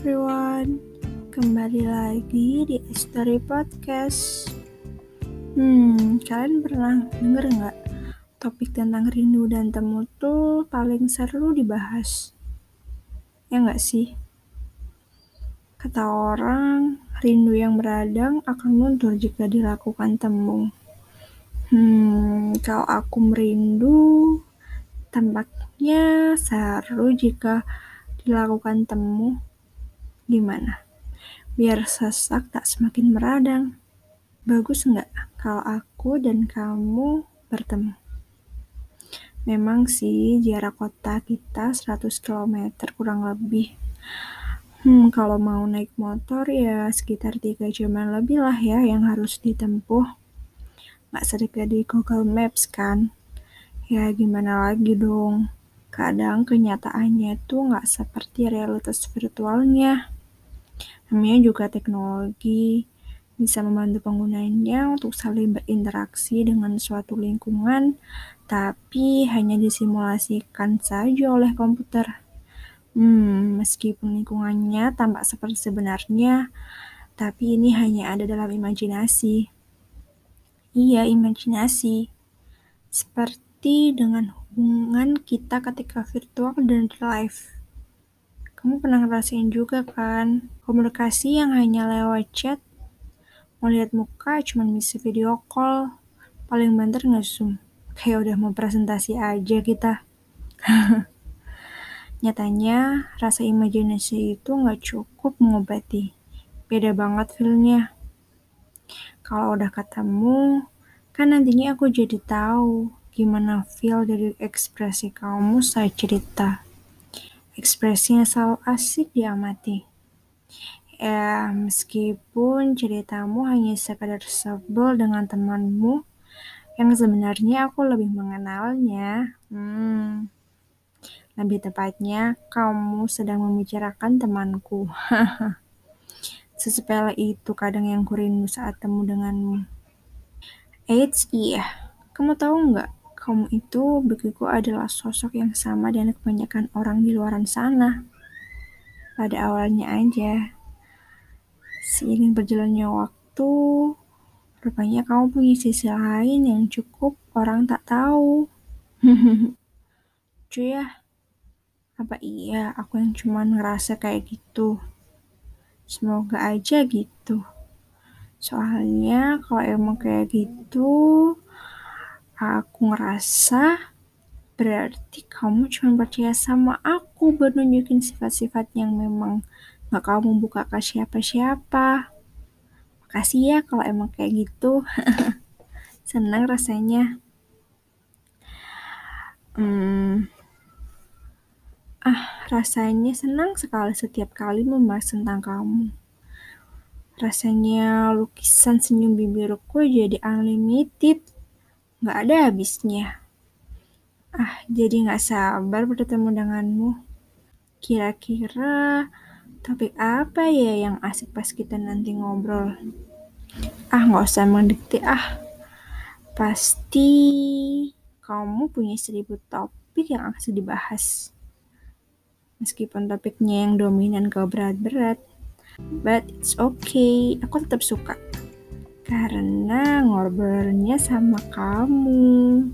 everyone, kembali lagi di Story Podcast. Hmm, kalian pernah denger nggak topik tentang rindu dan temu tuh paling seru dibahas? Ya nggak sih? Kata orang, rindu yang beradang akan mundur jika dilakukan temu. Hmm, kalau aku merindu, tampaknya seru jika dilakukan temu. Gimana? Biar sesak tak semakin meradang. Bagus nggak kalau aku dan kamu bertemu? Memang sih jarak kota kita 100 km kurang lebih. Hmm, kalau mau naik motor ya sekitar 3 jaman lebih lah ya yang harus ditempuh. Nggak sedekat di Google Maps kan? Ya gimana lagi dong. Kadang kenyataannya tuh nggak seperti realitas virtualnya. Namanya juga teknologi, bisa membantu penggunanya untuk saling berinteraksi dengan suatu lingkungan, tapi hanya disimulasikan saja oleh komputer. Hmm, meskipun lingkungannya tampak seperti sebenarnya, tapi ini hanya ada dalam imajinasi. Iya, imajinasi. Seperti dengan hubungan kita ketika virtual dan live. Kamu pernah ngerasain juga kan, komunikasi yang hanya lewat chat, mau lihat muka cuma bisa video call, paling banter nge-zoom. Kayak udah mau presentasi aja kita. Nyatanya, rasa imajinasi itu nggak cukup mengobati. Beda banget feelnya. Kalau udah ketemu, kan nantinya aku jadi tahu gimana feel dari ekspresi kamu saat cerita ekspresinya selalu asik diamati. Ya, meskipun ceritamu hanya sekadar sebel dengan temanmu, yang sebenarnya aku lebih mengenalnya. Hmm, lebih tepatnya, kamu sedang membicarakan temanku. Sesepele itu kadang yang kurindu saat temu denganmu. Eits, iya. Kamu tahu nggak kamu itu bagiku adalah sosok yang sama dengan kebanyakan orang di luar sana. Pada awalnya aja, seiring berjalannya waktu, rupanya kamu punya sisi lain yang cukup orang tak tahu. Cuy ya, apa iya aku yang cuma ngerasa kayak gitu? Semoga aja gitu. Soalnya kalau emang kayak gitu, aku ngerasa berarti kamu cuma percaya sama aku buat nunjukin sifat-sifat yang memang gak kamu buka ke siapa-siapa. Makasih ya kalau emang kayak gitu. Senang rasanya. Hmm, ah, rasanya senang sekali setiap kali membahas tentang kamu. Rasanya lukisan senyum bibirku jadi unlimited nggak ada habisnya. Ah, jadi nggak sabar bertemu denganmu. Kira-kira topik apa ya yang asik pas kita nanti ngobrol? Ah, nggak usah mendikte ah. Pasti kamu punya seribu topik yang akan dibahas. Meskipun topiknya yang dominan ke berat-berat. But it's okay, aku tetap suka karena ngobrolnya sama kamu.